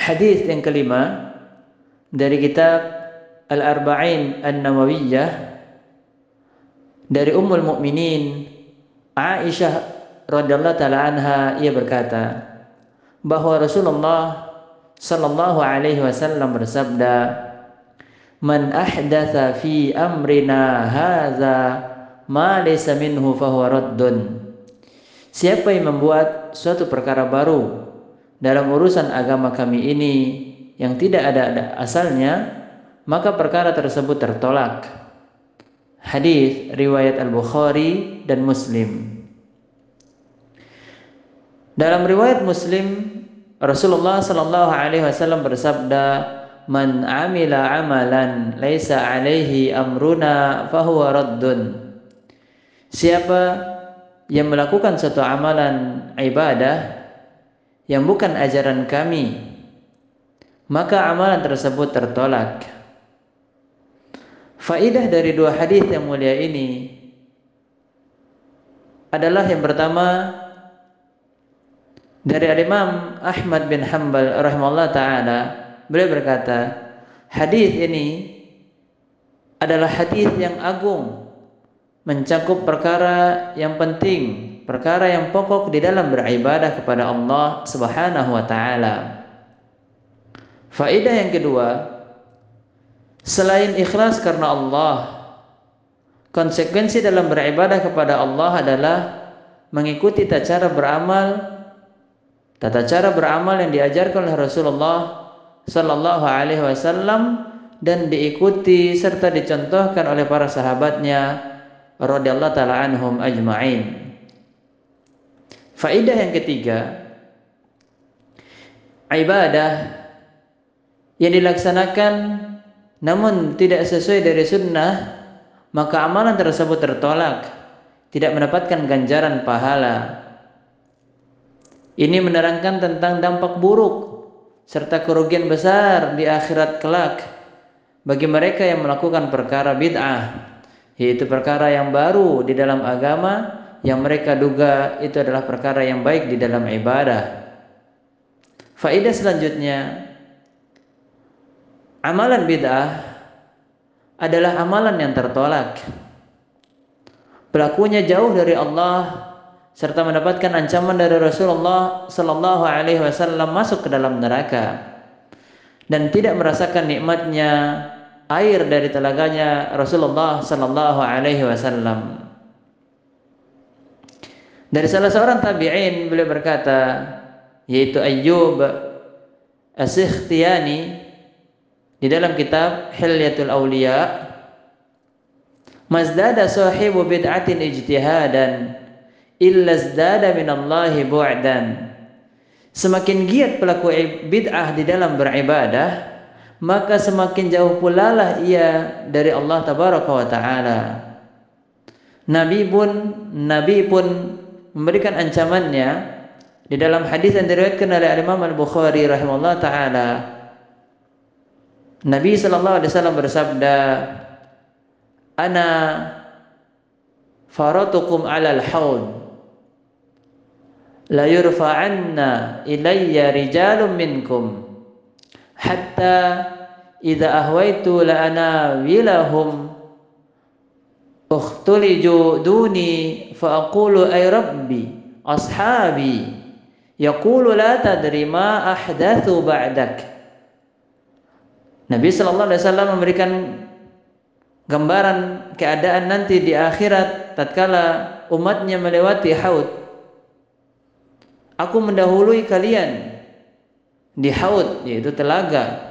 Hadis yang kelima dari kitab Al-Arba'in An-Nawawiyah dari Ummul Mukminin Aisyah radhiyallahu taala anha ia berkata bahwa Rasulullah sallallahu alaihi wasallam bersabda Man ahdatha fi amrina hadza ma laysa minhu fahuwa raddun. Siapa yang membuat suatu perkara baru dalam urusan agama kami ini yang tidak ada asalnya, maka perkara tersebut tertolak. Hadis riwayat Al-Bukhari dan Muslim. Dalam riwayat Muslim, Rasulullah sallallahu alaihi wasallam bersabda, "Man amila amalan laisa alaihi amruna fahuwa raddun." Siapa yang melakukan suatu amalan ibadah yang bukan ajaran kami, maka amalan tersebut tertolak. Faidah dari dua hadis yang mulia ini adalah yang pertama dari Imam Ahmad bin Hanbal rahimahullah taala beliau berkata hadis ini adalah hadis yang agung mencakup perkara yang penting perkara yang pokok di dalam beribadah kepada Allah Subhanahu wa taala. Faedah yang kedua, selain ikhlas karena Allah, konsekuensi dalam beribadah kepada Allah adalah mengikuti tata cara beramal tata cara beramal yang diajarkan oleh Rasulullah sallallahu alaihi wasallam dan diikuti serta dicontohkan oleh para sahabatnya radhiyallahu taala anhum ajma'in. Faidah yang ketiga, ibadah yang dilaksanakan namun tidak sesuai dari sunnah, maka amalan tersebut tertolak, tidak mendapatkan ganjaran pahala. Ini menerangkan tentang dampak buruk serta kerugian besar di akhirat kelak bagi mereka yang melakukan perkara bid'ah, yaitu perkara yang baru di dalam agama yang mereka duga itu adalah perkara yang baik di dalam ibadah. Faidah selanjutnya, amalan bid'ah adalah amalan yang tertolak. Pelakunya jauh dari Allah serta mendapatkan ancaman dari Rasulullah sallallahu alaihi wasallam masuk ke dalam neraka dan tidak merasakan nikmatnya air dari telaganya Rasulullah sallallahu alaihi wasallam. Dari salah seorang tabi'in beliau berkata yaitu Ayyub As-Sikhtiyani di dalam kitab Hilyatul Awliya Mazdada sahibu bid'atin ijtihadan illa zdada minallahi bu'dan. Semakin giat pelaku bid'ah di dalam beribadah maka semakin jauh pula lah ia dari Allah tabaraka wa taala. Nabi pun Nabi pun memberikan ancamannya di dalam hadis yang diriwayatkan oleh Imam Al-Bukhari rahimahullah taala. Nabi sallallahu alaihi wasallam bersabda ana faratukum alal haud. La yurfa'anna ilayya rijalun minkum. Hatta idza ahwaitu la ana wilahum ukhtuliju duni fa aqulu ay rabbi ashabi yaqulu la tadri ma ahdathu Nabi sallallahu alaihi wasallam memberikan gambaran keadaan nanti di akhirat tatkala umatnya melewati haud. Aku mendahului kalian di haud yaitu telaga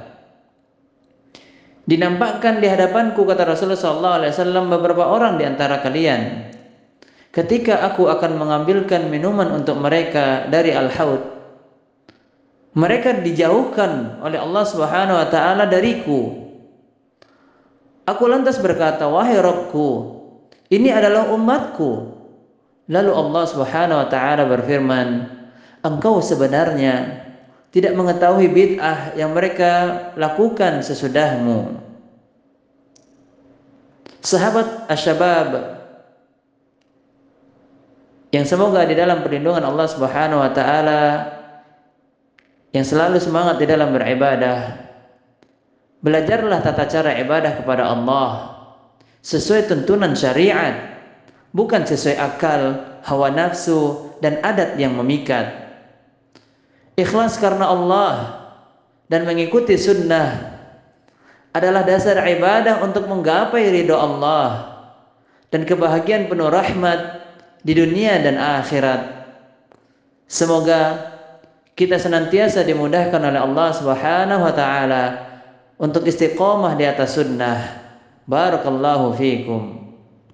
dinampakkan di hadapanku kata Rasulullah wasallam beberapa orang di antara kalian. Ketika aku akan mengambilkan minuman untuk mereka dari al-haud mereka dijauhkan oleh Allah Subhanahu wa taala dariku. Aku lantas berkata wahai Rabbku ini adalah umatku. Lalu Allah Subhanahu wa taala berfirman engkau sebenarnya tidak mengetahui bid'ah yang mereka lakukan sesudahmu. Sahabat asyabab yang semoga di dalam perlindungan Allah Subhanahu wa taala yang selalu semangat di dalam beribadah. Belajarlah tata cara ibadah kepada Allah sesuai tuntunan syariat, bukan sesuai akal, hawa nafsu, dan adat yang memikat. Ikhlas karena Allah dan mengikuti sunnah adalah dasar ibadah untuk menggapai ridho Allah dan kebahagiaan penuh rahmat di dunia dan akhirat. Semoga kita senantiasa dimudahkan oleh Allah Subhanahu wa taala untuk istiqomah di atas sunnah. Barakallahu fiikum.